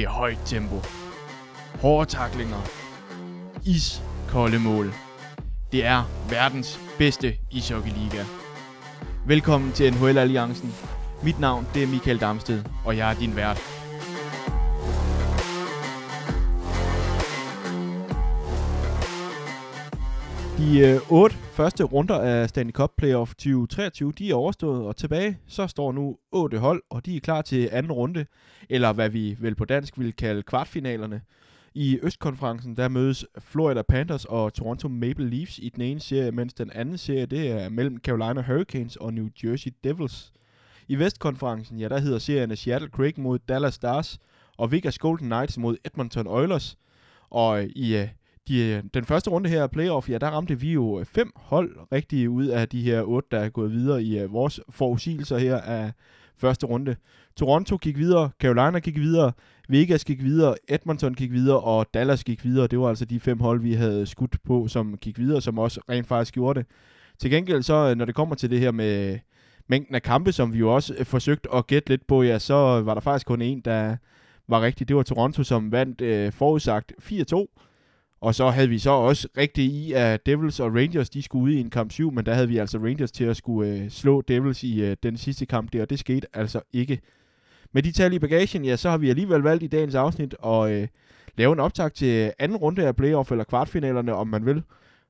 Det er højt tempo. Hårde taklinger. Iskolde mål. Det er verdens bedste ishockeyliga. Velkommen til NHL Alliancen. Mit navn det er Michael Damsted, og jeg er din vært. De øh, otte første runder af Stanley Cup Playoff 2023, de er overstået, og tilbage så står nu otte hold, og de er klar til anden runde, eller hvad vi vel på dansk vil kalde kvartfinalerne. I Østkonferencen, der mødes Florida Panthers og Toronto Maple Leafs i den ene serie, mens den anden serie, det er mellem Carolina Hurricanes og New Jersey Devils. I Vestkonferencen, ja, der hedder serierne Seattle Kraken mod Dallas Stars, og Vegas Golden Knights mod Edmonton Oilers. Og i de, øh, den første runde her af playoff, ja, der ramte vi jo øh, fem hold rigtig ud af de her otte, der er gået videre i uh, vores forudsigelser her af første runde. Toronto gik videre, Carolina gik videre, Vegas gik videre, Edmonton gik videre, og Dallas gik videre. Det var altså de fem hold, vi havde skudt på, som gik videre, som også rent faktisk gjorde det. Til gengæld så, når det kommer til det her med mængden af kampe, som vi jo også forsøgte at gætte lidt på, ja, så var der faktisk kun en, der var rigtig. Det var Toronto, som vandt øh, forudsagt 4-2. Og så havde vi så også rigtig i, at Devils og Rangers, de skulle ud i en kamp 7, men der havde vi altså Rangers til at skulle øh, slå Devils i øh, den sidste kamp der, og det skete altså ikke. Med de tal i bagagen, ja, så har vi alligevel valgt i dagens afsnit at øh, lave en optag til anden runde af playoff, eller kvartfinalerne, om man vil.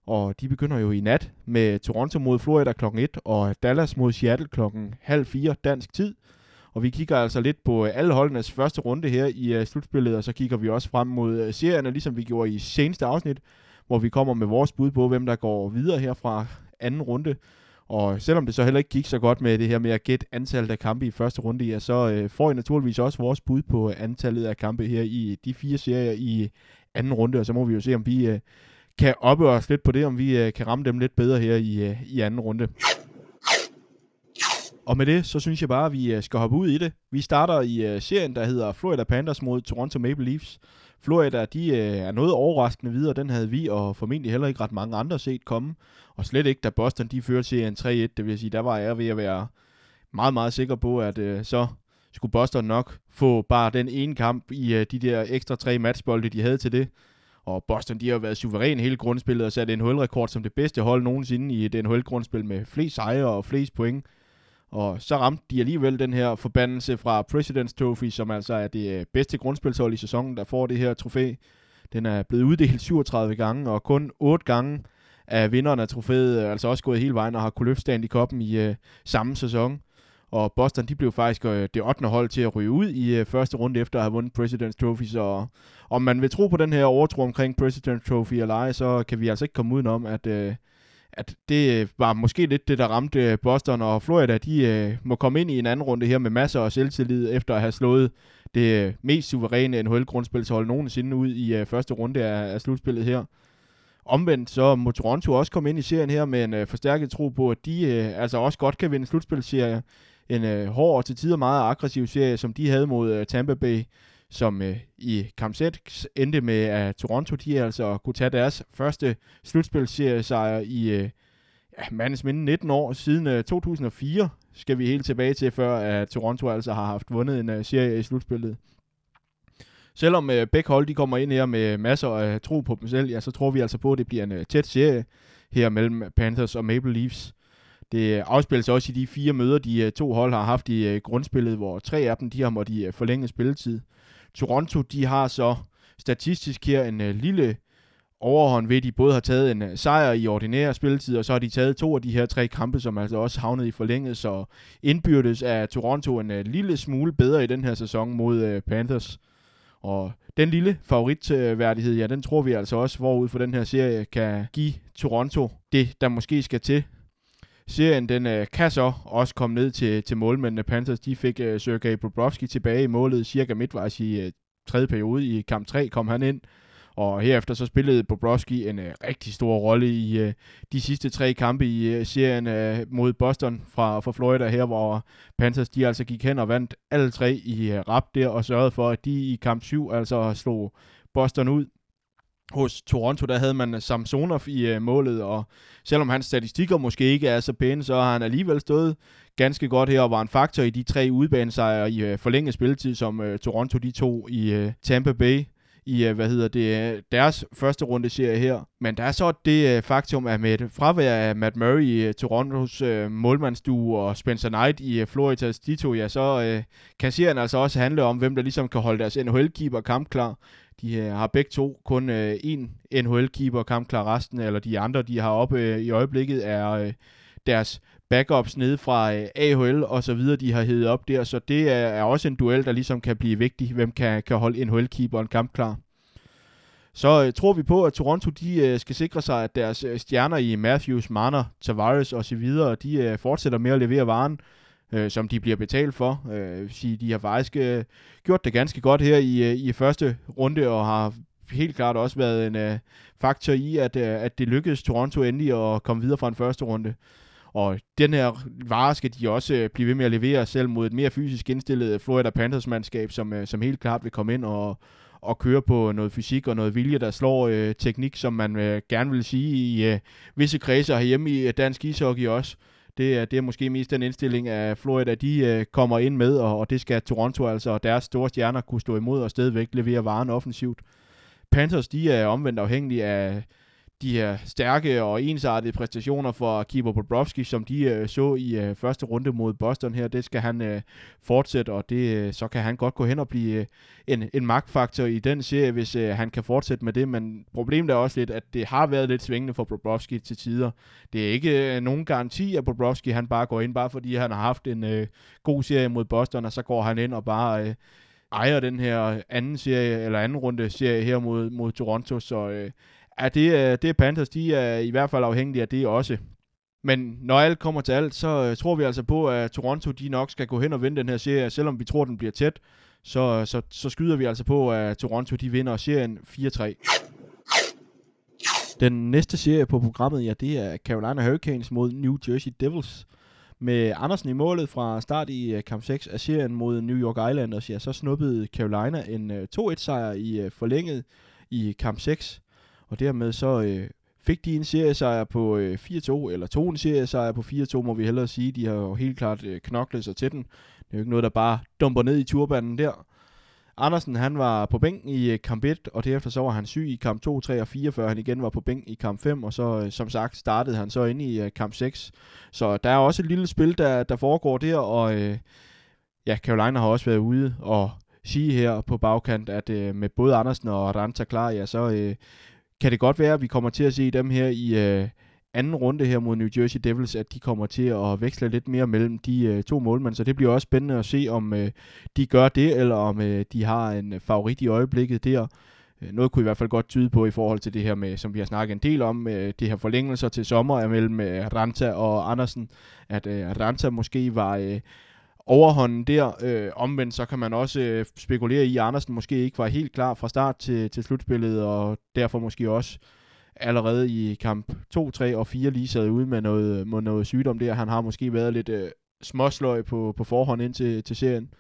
Og de begynder jo i nat med Toronto mod Florida kl. 1, og Dallas mod Seattle kl. halv 4 dansk tid. Og vi kigger altså lidt på øh, alle holdenes første runde her i øh, slutspillet, og så kigger vi også frem mod øh, serierne, ligesom vi gjorde i seneste afsnit, hvor vi kommer med vores bud på, hvem der går videre her fra anden runde. Og selvom det så heller ikke gik så godt med det her med at gætte antallet af kampe i første runde, ja, så får I naturligvis også vores bud på antallet af kampe her i de fire serier i anden runde, og så må vi jo se, om vi kan oppe os lidt på det, om vi kan ramme dem lidt bedre her i, i anden runde. Og med det, så synes jeg bare, at vi øh, skal hoppe ud i det. Vi starter i øh, serien, der hedder Florida Panthers mod Toronto Maple Leafs. Florida, de øh, er noget overraskende videre. Den havde vi og formentlig heller ikke ret mange andre set komme. Og slet ikke, da Boston de førte serien 3-1. Det vil sige, der var jeg ved at være meget, meget sikker på, at så skulle Boston nok få bare den ene kamp i de der ekstra tre matchbolde, de havde til det. Og Boston, de har været suveræn hele grundspillet og sat en rekord som det bedste hold nogensinde i den NHL-grundspil med flest sejre og flest point. Og så ramte de alligevel den her forbandelse fra President's Trophy, som altså er det øh, bedste grundspilshold i sæsonen, der får det her trofæ. Den er blevet uddelt 37 gange, og kun 8 gange er vinderne af trofæet øh, altså også gået hele vejen og har kunne løfte stand i koppen i øh, samme sæson. Og Boston de blev faktisk øh, det 8. hold til at ryge ud i øh, første runde efter at have vundet President's Trophy. Så øh, om man vil tro på den her overtro omkring President's Trophy eller ej, så kan vi altså ikke komme udenom, at øh, at det øh, var måske lidt det, der ramte øh, Boston og Florida. De øh, må komme ind i en anden runde her med masser af selvtillid, efter at have slået det øh, mest suveræne NHL-grundspilshold nogensinde ud i øh, første runde af, af slutspillet her. Omvendt så må Toronto også komme ind i serien her med en øh, forstærket tro på, at de øh, altså også godt kan vinde slutspilsserie. En øh, hård og til tider meget aggressiv serie, som de havde mod øh, Tampa Bay som øh, i kamp 6 endte med, at Toronto de altså kunne tage deres første slutspilseriesejr i øh, ja, mandens minde 19 år siden øh, 2004, skal vi helt tilbage til, før at Toronto altså har haft vundet en øh, serie i slutspillet. Selvom øh, begge hold de kommer ind her med masser af tro på dem selv, ja, så tror vi altså på, at det bliver en øh, tæt serie her mellem Panthers og Maple Leafs. Det afspilles også i de fire møder, de øh, to hold har haft i øh, grundspillet, hvor tre af dem de har måttet øh, forlænge spilletid. Toronto, de har så statistisk her en øh, lille overhånd ved, at de både har taget en øh, sejr i ordinær spilletid, og så har de taget to af de her tre kampe, som altså også havnet i forlænget, så indbyrdes er Toronto en øh, lille smule bedre i den her sæson mod øh, Panthers. Og den lille favoritværdighed, ja, den tror vi altså også, hvorud for den her serie kan give Toronto det, der måske skal til. Serien den øh, kan så også komme ned til, til målmændene. Panthers de fik øh, Sergej Bobrovski tilbage i målet cirka midtvejs i øh, tredje periode. I kamp 3 kom han ind, og herefter så spillede Bobrovski en øh, rigtig stor rolle i øh, de sidste tre kampe i øh, serien øh, mod Boston fra, fra Florida her, hvor Panthers de altså gik hen og vandt alle tre i øh, rap der og sørgede for, at de i kamp 7 altså slog Boston ud hos Toronto, der havde man øh, Samsonov i øh, målet, og selvom hans statistikker måske ikke er så pæne, så har han alligevel stået ganske godt her og var en faktor i de tre udbanesejre i øh, forlænget spilletid, som øh, Toronto de to i øh, Tampa Bay i, øh, hvad hedder det, øh, deres første runde serie her. Men der er så det øh, faktum, at med et fravær af Matt Murray i øh, Torontos øh, målmandsdue og Spencer Knight i øh, Floridas de to, ja, så øh, kan serien altså også handle om, hvem der ligesom kan holde deres NHL-keeper kampklar. De har begge to kun øh, en én NHL-keeper kampklar resten, eller de andre, de har oppe øh, i øjeblikket, er øh, deres backups nede fra øh, AHL og så videre, de har heddet op der, så det er, er også en duel, der ligesom kan blive vigtig, hvem kan, kan holde NHL-keeperen kampklar. Så øh, tror vi på, at Toronto de øh, skal sikre sig, at deres øh, stjerner i Matthews, Marner, Tavares og så videre, de øh, fortsætter med at levere varen, øh, som de bliver betalt for. Øh, sige, de har faktisk øh, gjort det ganske godt her i, øh, i første runde, og har helt klart også været en øh, faktor i, at, øh, at det lykkedes Toronto endelig at komme videre fra en første runde. Og den her vare skal de også øh, blive ved med at levere selv mod et mere fysisk indstillet Florida Panthers-mandskab, som, øh, som helt klart vil komme ind og, og køre på noget fysik og noget vilje, der slår øh, teknik, som man øh, gerne vil sige i øh, visse kredser herhjemme i øh, dansk ishockey også. Det er, det er måske mest den indstilling, at Florida de øh, kommer ind med, og, og det skal Toronto altså og deres store stjerner kunne stå imod og stadigvæk levere varen offensivt. Panthers de er omvendt afhængige af de her stærke og ensartede præstationer for Keeper Bobrovski, som de øh, så i øh, første runde mod Boston her, det skal han øh, fortsætte, og det, øh, så kan han godt gå hen og blive øh, en, en magtfaktor i den serie, hvis øh, han kan fortsætte med det, men problemet er også lidt, at det har været lidt svingende for Bobrovski til tider. Det er ikke øh, nogen garanti, at Bobrovski han bare går ind, bare fordi han har haft en øh, god serie mod Boston, og så går han ind og bare... Øh, ejer den her anden serie, eller anden runde serie her mod, mod Toronto, så øh, Ja, det, det er Panthers, de er i hvert fald afhængige af det også. Men når alt kommer til alt, så øh, tror vi altså på, at Toronto de nok skal gå hen og vinde den her serie. Selvom vi tror, den bliver tæt, så, så, så skyder vi altså på, at Toronto de vinder serien 4-3. Den næste serie på programmet, ja, det er Carolina Hurricanes mod New Jersey Devils. Med Andersen i målet fra start i øh, kamp 6 af serien mod New York Islanders, ja, så snuppede Carolina en øh, 2-1 sejr i forlænget i kamp 6. Og dermed så øh, fik de en seriesejr på øh, 4-2, eller to en seriesejr på 4-2, må vi hellere sige. De har jo helt klart øh, knoklet sig til den. Det er jo ikke noget, der bare dumper ned i turbanen der. Andersen han var på bænken i øh, kamp 1, og derefter så var han syg i kamp 2, 3 og 4, før han igen var på bænken i kamp 5, og så øh, som sagt startede han så ind i øh, kamp 6. Så der er også et lille spil, der, der foregår der, og øh, ja, Carolina har også været ude og sige her på bagkant, at øh, med både Andersen og Ranta klar, ja, så øh, kan det godt være, at vi kommer til at se dem her i øh, anden runde her mod New Jersey Devils, at de kommer til at veksle lidt mere mellem de øh, to målmænd, så det bliver også spændende at se, om øh, de gør det, eller om øh, de har en øh, favorit i øjeblikket der. Øh, noget kunne i hvert fald godt tyde på i forhold til det her med, som vi har snakket en del om, øh, det her forlængelser til sommer mellem øh, Ranta og Andersen, at øh, Ranta måske var øh, overhånden der. Øh, omvendt så kan man også øh, spekulere i, at Andersen måske ikke var helt klar fra start til, til slutspillet, og derfor måske også allerede i kamp 2, 3 og 4 lige sad ude med noget, med noget sygdom der. Han har måske været lidt øh, småsløj på, på forhånd ind til, til serien.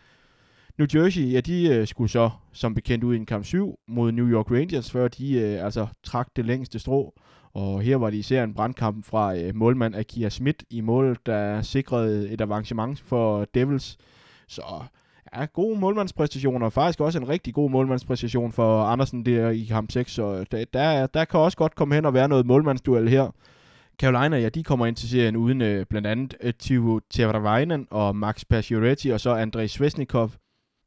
New Jersey, ja, de øh, skulle så som bekendt ud i en kamp 7 mod New York Rangers, før de øh, altså trak det længste strå. Og her var det især en brandkamp fra øh, målmand Akia Schmidt i mål, der sikrede et avancement for Devils. Så ja, gode målmandspræstationer, og faktisk også en rigtig god målmandspræstation for Andersen der i kamp 6, så der, der, der kan også godt komme hen og være noget målmandsduel her. Carolina, ja, de kommer ind til serien uden øh, blandt andet øh, Tivo Teravainen og Max Pacioretty, og så Andrei Svesnikov.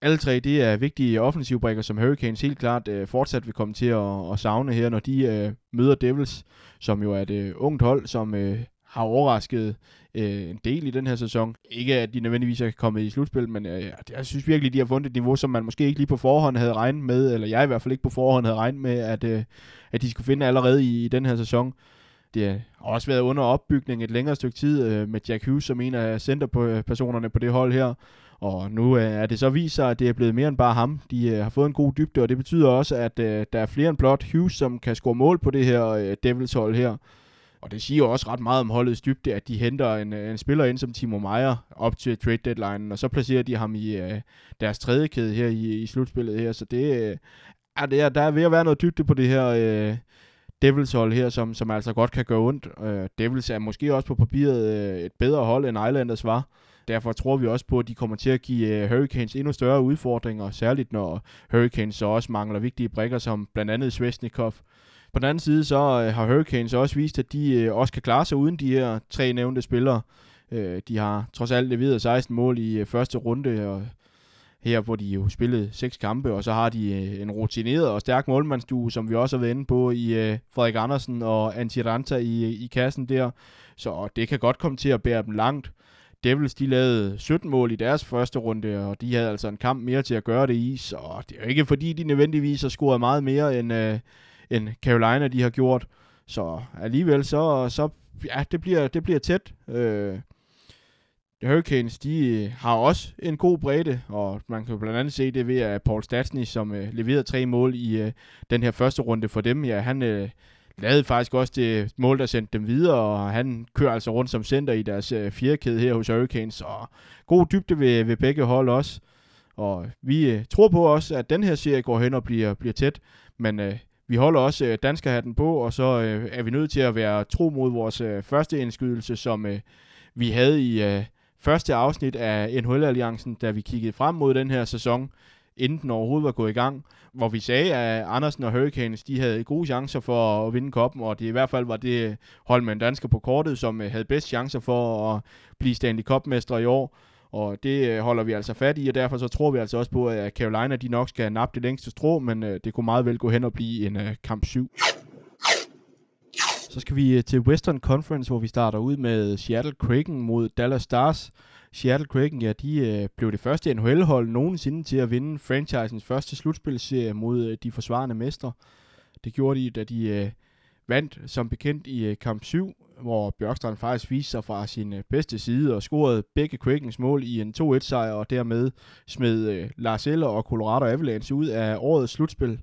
Alle tre, det er vigtige offensivbrikker, som Hurricanes helt klart øh, fortsat vil komme til at, at savne her, når de øh, møder Devils, som jo er et øh, ungt hold, som øh, har overrasket øh, en del i den her sæson. Ikke at de nødvendigvis er kommet i slutspil, men øh, jeg synes virkelig, de har fundet et niveau, som man måske ikke lige på forhånd havde regnet med, eller jeg i hvert fald ikke på forhånd havde regnet med, at, øh, at de skulle finde allerede i, i den her sæson. Det har også været under opbygning et længere stykke tid øh, med Jack Hughes som en af centerpersonerne på det hold her. Og nu øh, er det så vist sig, at det er blevet mere end bare ham. De øh, har fået en god dybde, og det betyder også, at øh, der er flere end blot Hughes, som kan score mål på det her øh, Devils hold her. Og det siger også ret meget om holdets dybde, at de henter en, øh, en spiller ind som Timo Meyer op til trade deadline, og så placerer de ham i øh, deres tredje kæde her i, i slutspillet her. Så det, øh, er, det er, der er ved at være noget dybde på det her øh, Devils hold her, som, som altså godt kan gøre ondt. Øh, Devils er måske også på papiret øh, et bedre hold, end Islanders var derfor tror vi også på, at de kommer til at give øh, Hurricanes endnu større udfordringer, særligt når Hurricanes så også mangler vigtige brikker, som blandt andet Svesnikov. På den anden side så øh, har Hurricanes også vist, at de øh, også kan klare sig uden de her tre nævnte spillere. De har trods alt leveret 16 mål i første runde, og her hvor de jo spillede seks kampe, og så har de en rutineret og stærk målmandsdue, som vi også har været inde på i Frederik Andersen og Antiranta i, i kassen der. Så det kan godt komme til at bære dem langt. Devils, de lavede 17 mål i deres første runde, og de havde altså en kamp mere til at gøre det i, så det er jo ikke fordi, de nødvendigvis har scoret meget mere, end, øh, end Carolina, de har gjort. Så alligevel, så, så ja, det bliver, det bliver tæt. Øh, Hurricanes, de har også en god bredde, og man kan blandt andet se det ved, at Paul Stastny, som øh, leverede tre mål i øh, den her første runde for dem, ja, han øh, lavede faktisk også det mål, der sendte dem videre, og han kører altså rundt som center i deres øh, fjerkæde her hos Hurricanes, og god dybde ved, ved begge hold også. Og vi øh, tror på også, at den her serie går hen og bliver, bliver tæt, men øh, vi holder også øh, danskerhatten på, og så øh, er vi nødt til at være tro mod vores øh, første indskydelse, som øh, vi havde i... øh, første afsnit af NHL-alliancen, da vi kiggede frem mod den her sæson, inden den overhovedet var gået i gang, hvor vi sagde, at Andersen og Hurricanes, de havde gode chancer for at vinde koppen, og det i hvert fald var det hold med en dansker på kortet, som øh, havde bedst chancer for at blive Stanley Cup-mestre i år. Og det øh, holder vi altså fat i, og derfor så tror vi altså også på, at Carolina de nok skal nappe det længste strå, men øh, det kunne meget vel gå hen og blive en kamp 7. Så skal vi øh, til Western Conference, hvor vi starter ud med Seattle Kraken mod Dallas Stars. Seattle Kraken, ja, de øh, blev det første NHL-hold nogensinde til at vinde franchisens første slutspilserie mod øh, de forsvarende mestre. Det gjorde de, da de øh, vandt som bekendt i øh, kamp 7, hvor Bjørkstrand faktisk viste sig fra sin øh, bedste side og scorede begge Krakens mål i en 2-1-sejr, og dermed smed øh, Lars Eller og Colorado Avalanche ud af årets slutspil.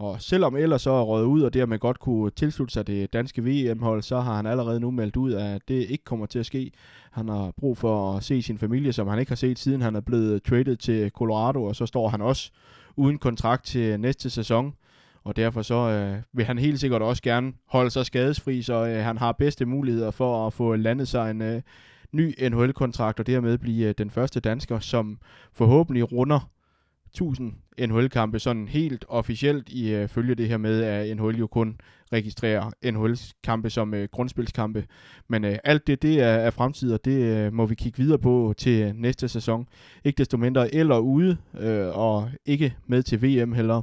Og selvom ellers så er røget ud, og dermed godt kunne tilslutte sig det danske VM-hold, så har han allerede nu meldt ud, at det ikke kommer til at ske. Han har brug for at se sin familie, som han ikke har set siden han er blevet traded til Colorado, og så står han også uden kontrakt til næste sæson. Og derfor så øh, vil han helt sikkert også gerne holde sig skadesfri, så øh, han har bedste muligheder for at få landet sig en øh, ny NHL-kontrakt, og dermed blive øh, den første dansker, som forhåbentlig runder 1000 NHL-kampe sådan helt officielt i øh, følge det her med, at NHL jo kun registrerer NHL-kampe som øh, grundspilskampe. Men øh, alt det, det er, er fremtid, og det øh, må vi kigge videre på til næste sæson. Ikke desto mindre eller ude, øh, og ikke med til VM heller.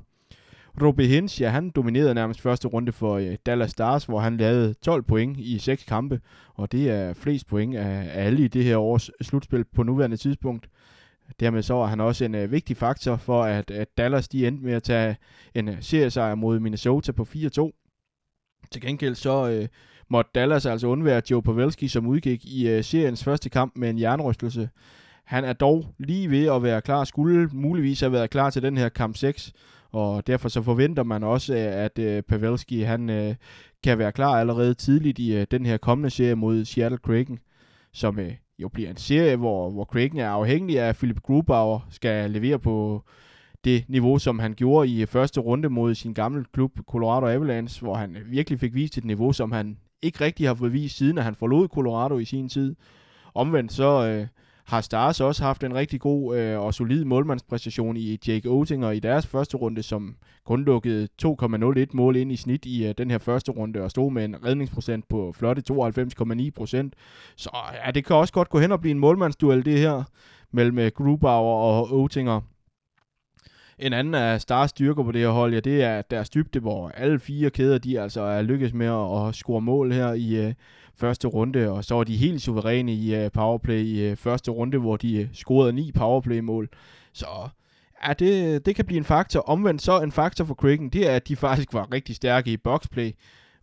Robe Hintz, ja, han dominerede nærmest første runde for øh, Dallas Stars, hvor han lavede 12 point i seks kampe, og det er flest point af, af alle i det her års slutspil på nuværende tidspunkt. Dermed så var han også en øh, vigtig faktor for, at, at Dallas de endte med at tage en uh, seriesejr mod Minnesota på 4-2. Til gengæld så øh, måtte Dallas altså undvære Joe Pavelski, som udgik i øh, seriens første kamp med en jernrystelse. Han er dog lige ved at være klar, skulle muligvis have været klar til den her kamp 6, og derfor så forventer man også, øh, at øh, Pavelski han øh, kan være klar allerede tidligt i øh, den her kommende serie mod Seattle Kraken, som øh, jo bliver en serie, hvor, hvor Kraken er afhængig af, at Philip Grubauer skal levere på det niveau, som han gjorde i første runde mod sin gamle klub Colorado Avalanche, hvor han virkelig fik vist et niveau, som han ikke rigtig har fået vist siden, at han forlod Colorado i sin tid. Omvendt så øh, har Stars også haft en rigtig god øh, og solid målmandspræstation i Jake Oettinger i deres første runde, som kun lukkede 2,01 mål ind i snit i øh, den her første runde og stod med en redningsprocent på flotte 92,9 procent. Så ja, det kan også godt gå hen og blive en målmandsduel det her mellem øh, Grubauer og Oettinger. En anden af Stars styrker på det her hold, ja, det er deres dybde, hvor alle fire kæder, de altså er lykkedes med at, at score mål her i, øh, første runde, og så var de helt suveræne i uh, powerplay i uh, første runde, hvor de uh, scorede ni powerplay-mål. Så ja, det, det kan blive en faktor. Omvendt så en faktor for Kraken, det er, at de faktisk var rigtig stærke i boxplay.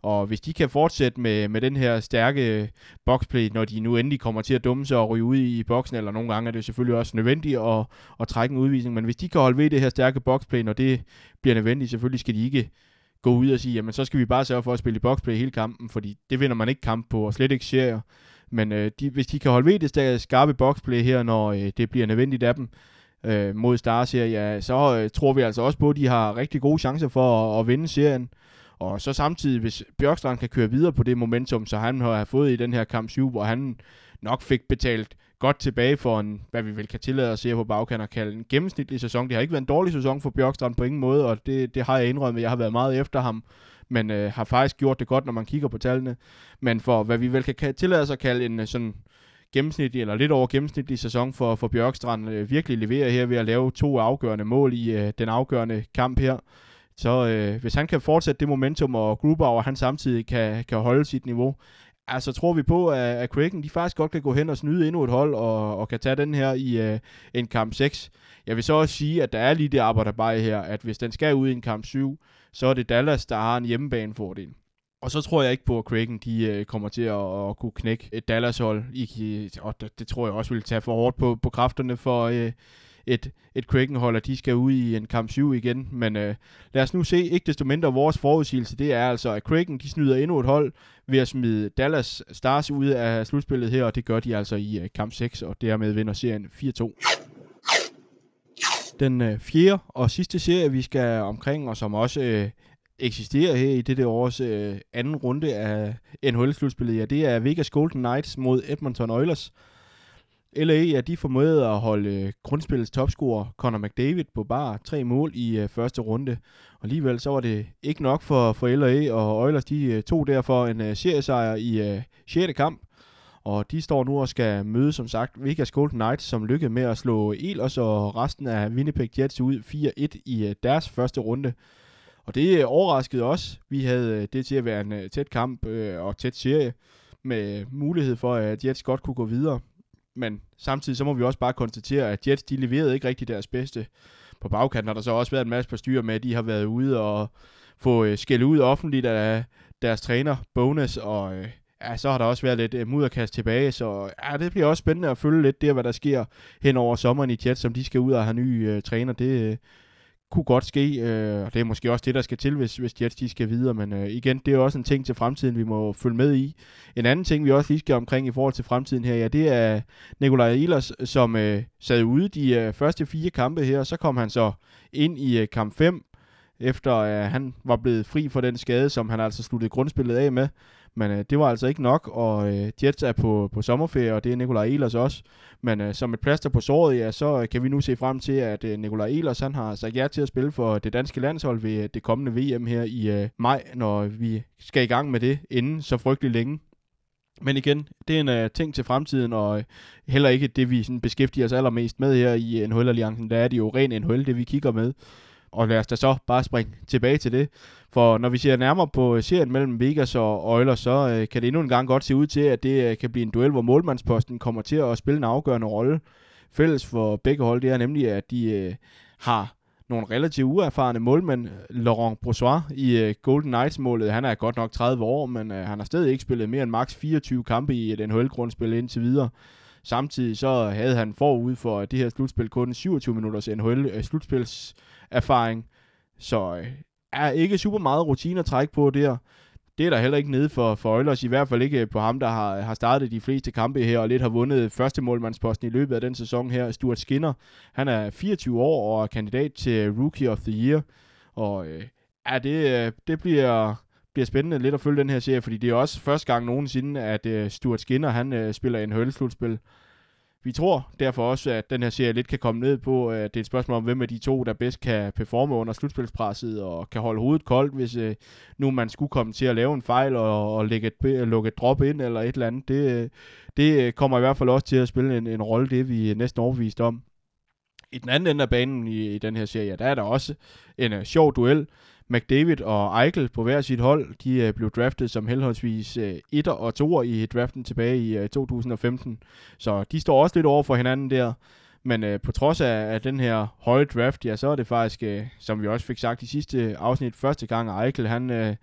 Og hvis de kan fortsætte med, med den her stærke boxplay, når de nu endelig kommer til at dumme sig og ryge ud i boksen, eller nogle gange er det selvfølgelig også nødvendigt at, at trække en udvisning, men hvis de kan holde ved det her stærke boxplay, når det bliver nødvendigt, selvfølgelig skal de ikke gå ud og sige, jamen så skal vi bare sørge for at spille i boxplay hele kampen, fordi det vinder man ikke kamp på, og slet ikke serier. Men øh, de, hvis de kan holde ved det skarpe boxplay her, når øh, det bliver nødvendigt af dem øh, mod Stars her, ja, så øh, tror vi altså også på, at de har rigtig gode chancer for at, at vinde serien. Og så samtidig, hvis Bjørkstrand kan køre videre på det momentum, så han har fået i den her kamp 7, hvor han nok fik betalt godt tilbage for en, hvad vi vel kan tillade at se på bagkant og kalde en gennemsnitlig sæson. Det har ikke været en dårlig sæson for Bjørkstrand på ingen måde, og det, det har jeg indrømmet. Jeg har været meget efter ham, men øh, har faktisk gjort det godt, når man kigger på tallene. Men for hvad vi vel kan tillade os at kalde en øh, sådan gennemsnitlig, eller lidt over gennemsnitlig sæson for, for Bjørkstrand, øh, virkelig leverer her ved at lave to afgørende mål i øh, den afgørende kamp her. Så øh, hvis han kan fortsætte det momentum, og Grubauer han samtidig kan, kan holde sit niveau, altså tror vi på, at, at Kraken de faktisk godt kan gå hen og snyde endnu et hold, og, og kan tage den her i øh, en kamp 6. Jeg vil så også sige, at der er lige det arbejde bare her, at hvis den skal ud i en kamp 7, så er det Dallas, der har en hjemmebanefordel. Og så tror jeg ikke på, at Kraken de, øh, kommer til at, at kunne knække et Dallas-hold. I, og det, det tror jeg også vil tage for hårdt på, på kræfterne for øh, et, et Kraken-hold, de skal ud i en kamp 7 igen. Men øh, lad os nu se, ikke desto mindre vores forudsigelse, det er altså, at Kraken de snyder endnu et hold ved at smide Dallas Stars ud af slutspillet her, og det gør de altså i øh, kamp 6, og dermed vinder serien 4-2. Den øh, fjerde og sidste serie, vi skal omkring, og som også øh, eksisterer her i dette års øh, anden runde af NHL-slutspillet, ja, det er Vegas Golden Knights mod Edmonton Oilers. LA, ja, de formåede at holde øh, grundspillets topscorer Connor McDavid på bare tre mål i uh, første runde. Og alligevel så var det ikke nok for, for LA, og Oilers de uh, tog derfor en uh, seriesejr i uh, 6. kamp. Og de står nu og skal møde, som sagt, Vegas Golden Knights, som lykkedes med at slå Ehlers og resten af Winnipeg Jets ud 4-1 i uh, deres første runde. Og det overraskede os. Vi havde det til at være en tæt kamp og tæt serie med mulighed for, at Jets godt kunne gå videre. Men samtidig så må vi også bare konstatere, at Jets de leverede ikke rigtig deres bedste. På bagkanten og der så også været en masse på styr med, at de har været ude og få øh, skæld ud offentligt af deres træner, Bonus, og øh, ja, så har der også været lidt øh, mudderkast tilbage, så ja, det bliver også spændende at følge lidt det, hvad der sker hen over sommeren i Jets, som de skal ud og have nye øh, træner. Det øh, kunne godt ske, uh, og det er måske også det, der skal til, hvis, hvis Jets de skal videre, men øh, igen, det er også en ting til fremtiden, vi må følge med i. En anden ting, vi også lige skal omkring i forhold til fremtiden her, ja, det er Nikolaj Ehlers, som øh, sad ude de øh, første fire kampe her, så kom han så ind i øh, kamp 5, efter at han var blevet fri for den skade, som han altså sluttede grundspillet af med. Men øh, det var altså ikke nok, og øh, Jets er på, på sommerferie, og det er Nikolaj Ehlers også. Men øh, som et plaster på såret, ja, så øh, kan vi nu se frem til, at øh, Nikolaj Ehlers han har sagt ja til at spille for det danske landshold ved øh, det kommende VM her i øh, maj, når vi skal i gang med det inden så frygtelig længe. Men igen, det er en uh, ting til fremtiden, og uh, heller ikke det, vi sådan, beskæftiger os allermest med her i NHL-alliancen. Der er det jo ren NHL, det vi kigger med og lad os da så bare springe tilbage til det. For når vi ser nærmere på øh, serien mellem Vegas og Oilers, så øh, kan det endnu en gang godt se ud til, at det øh, kan blive en duel, hvor målmandsposten kommer til at spille en afgørende rolle. Fælles for begge hold, det er nemlig, at de øh, har nogle relativt uerfarne målmænd. Laurent Brossois i øh, Golden Knights-målet, han er godt nok 30 år, men øh, han har stadig ikke spillet mere end maks 24 kampe i et NHL-grundspil indtil videre. Samtidig så havde han forud for det her slutspil kun 27 minutters NHL-slutspils øh, erfaring. Så øh, er ikke super meget rutine at trække på der. Det er der heller ikke nede for, for Oilers, i hvert fald ikke øh, på ham, der har, har startet de fleste kampe her, og lidt har vundet første målmandsposten i løbet af den sæson her. Stuart Skinner, han er 24 år og er kandidat til Rookie of the Year. Og øh, er det, øh, det bliver, bliver spændende lidt at følge den her serie, fordi det er også første gang nogensinde, at øh, Stuart Skinner, han øh, spiller en hølslutspil. Vi tror derfor også, at den her serie lidt kan komme ned på, øh, at det er et spørgsmål om, hvem af de to, der bedst kan performe under slutspilspresset og kan holde hovedet koldt, hvis øh, nu man skulle komme til at lave en fejl og, og lægge et, øh, lukke et drop ind eller et eller andet. Det, øh, det kommer i hvert fald også til at spille en, en rolle, det vi er næsten overbevist om. I den anden ende af banen i, i den her serie, der er der også en uh, sjov duel McDavid og Eichel på hver sit hold, de øh, blev draftet som henholdsvis øh, 1 og 2 i draften tilbage i øh, 2015. Så de står også lidt over for hinanden der. Men øh, på trods af, af den her høje draft, ja, så er det faktisk, øh, som vi også fik sagt i sidste afsnit, første gang Eichel, han øh,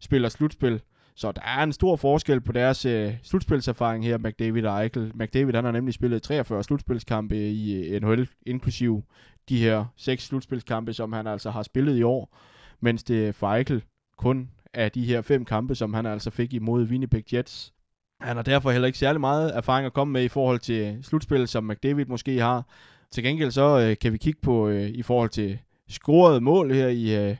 spiller slutspil. Så der er en stor forskel på deres øh, slutspilserfaring her, McDavid og Eichel. McDavid han har nemlig spillet 43 slutspilskampe i øh, NHL, inklusiv de her seks slutspilskampe, som han altså har spillet i år mens det for kun af de her fem kampe, som han altså fik imod Winnipeg Jets. Han har derfor heller ikke særlig meget erfaring at komme med i forhold til slutspil, som McDavid måske har. Til gengæld så øh, kan vi kigge på øh, i forhold til scoret mål her i øh,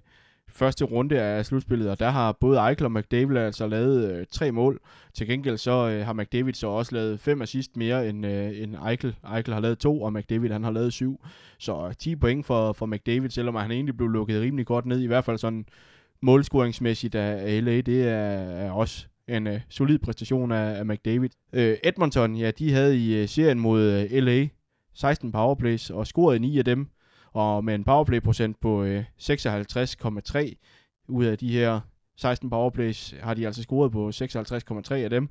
første runde af slutspillet, og der har både Eichel og McDavid altså lavet øh, tre mål. Til gengæld så øh, har McDavid så også lavet fem assist mere end, øh, end Eichel. Eichel har lavet to, og McDavid han har lavet syv. Så øh, 10 point for, for McDavid, selvom han egentlig blev lukket rimelig godt ned, i hvert fald sådan målscoringsmæssigt af LA, det er, er også en øh, solid præstation af, af McDavid. Øh, Edmonton, ja, de havde i øh, serien mod øh, LA 16 powerplays og scorede 9 af dem, og med en powerplay-procent på øh, 56,3 ud af de her 16 powerplays, har de altså scoret på 56,3 af dem.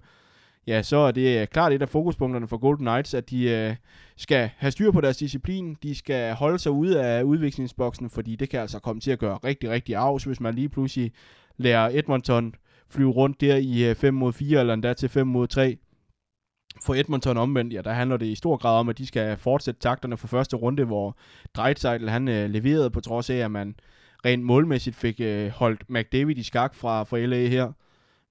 Ja, så er det øh, klart et af fokuspunkterne for Golden Knights, at de øh, skal have styr på deres disciplin. De skal holde sig ude af udviklingsboksen, fordi det kan altså komme til at gøre rigtig, rigtig afs, hvis man lige pludselig lærer Edmonton flyve rundt der i øh, 5 mod 4, eller endda til 5 mod 3. For Edmonton omvendt, ja, der handler det i stor grad om, at de skal fortsætte takterne for første runde, hvor Dreitzeidl, han øh, leverede på trods af, at man rent målmæssigt fik øh, holdt McDavid i skak fra, fra LA her.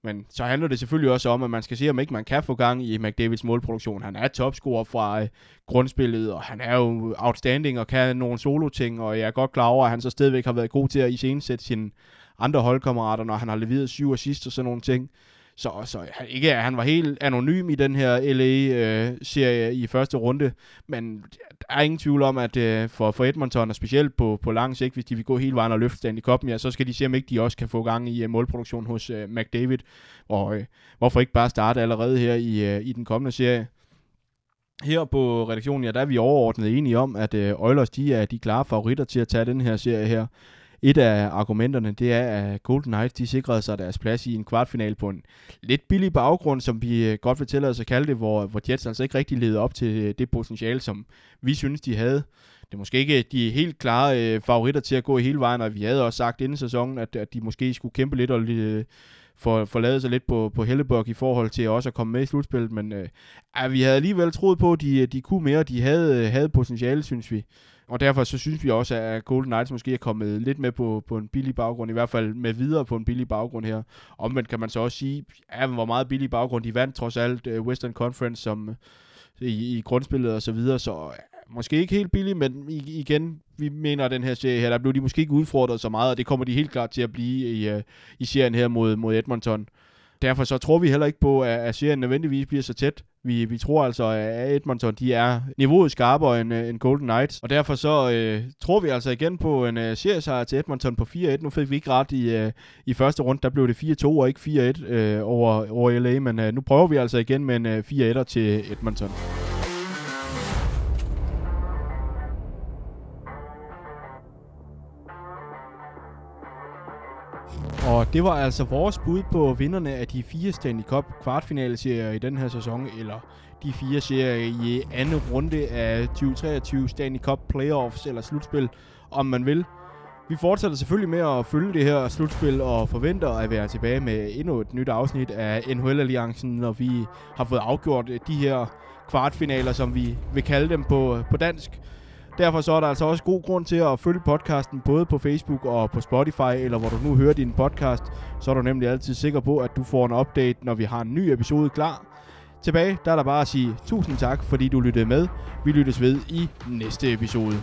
Men så handler det selvfølgelig også om, at man skal se, om ikke man kan få gang i McDavids målproduktion. Han er topscorer fra øh, grundspillet, og han er jo outstanding og kan nogle solo-ting, og jeg er godt klar over, at han så stadigvæk har været god til at iscenesætte sine andre holdkammerater, når han har leveret syv assist og sådan nogle ting. Så, så ikke at han var helt anonym i den her LA-serie øh, i første runde, men der er ingen tvivl om, at øh, for, for Edmonton, og specielt på, på lang sigt, hvis de vil gå hele vejen og løfte Stanley Cup'en, ja, så skal de se, om ikke de også kan få gang i øh, målproduktion hos øh, McDavid, og øh, hvorfor ikke bare starte allerede her i, øh, i den kommende serie. Her på redaktionen, ja, der er vi overordnet enige om, at øh, Oilers, de er de klare favoritter til at tage den her serie her. Et af argumenterne, det er, at Golden Knights de sikrede sig deres plads i en kvartfinal på en lidt billig baggrund, som vi øh, godt vil tillade os at kalde det, hvor, hvor Jets altså ikke rigtig levede op til øh, det potentiale, som vi synes, de havde. Det er måske ikke øh, de helt klare øh, favoritter til at gå hele vejen, og vi havde også sagt inden sæsonen, at, at de måske skulle kæmpe lidt og øh, for, forlade sig lidt på, på Helleborg i forhold til også at komme med i slutspillet, men øh, vi havde alligevel troet på, at de, de kunne mere, de havde, havde potentiale, synes vi. Og derfor så synes vi også, at Golden Knights måske er kommet lidt med på, på en billig baggrund, i hvert fald med videre på en billig baggrund her. Omvendt kan man så også sige, ja, hvor meget billig baggrund de vandt trods alt øh, Western Conference som, øh, i, i grundspillet og så videre, så måske ikke helt billig, men igen, vi mener, at den her serie her, der blev de måske ikke udfordret så meget, og det kommer de helt klart til at blive i, øh, i serien her mod, mod Edmonton. Derfor så tror vi heller ikke på, at serien nødvendigvis bliver så tæt. Vi, vi tror altså, at Edmonton de er niveauet skarpere end, øh, end Golden Knights, og derfor så øh, tror vi altså igen på en øh, seriesejr til Edmonton på 4-1. Nu fik vi ikke ret i, øh, i første runde, der blev det 4-2 og ikke 4-1 øh, over, over LA, men øh, nu prøver vi altså igen med en øh, 4-1'er til Edmonton. Og det var altså vores bud på vinderne af de fire Stanley Cup kvartfinalserier i den her sæson, eller de fire serier i anden runde af 2023 Stanley Cup Playoffs eller slutspil, om man vil. Vi fortsætter selvfølgelig med at følge det her slutspil og forventer at være tilbage med endnu et nyt afsnit af NHL-alliancen, når vi har fået afgjort de her kvartfinaler, som vi vil kalde dem på, på dansk. Derfor så er der altså også god grund til at følge podcasten både på Facebook og på Spotify, eller hvor du nu hører din podcast. Så er du nemlig altid sikker på, at du får en update, når vi har en ny episode klar. Tilbage, der er der bare at sige tusind tak, fordi du lyttede med. Vi lyttes ved i næste episode.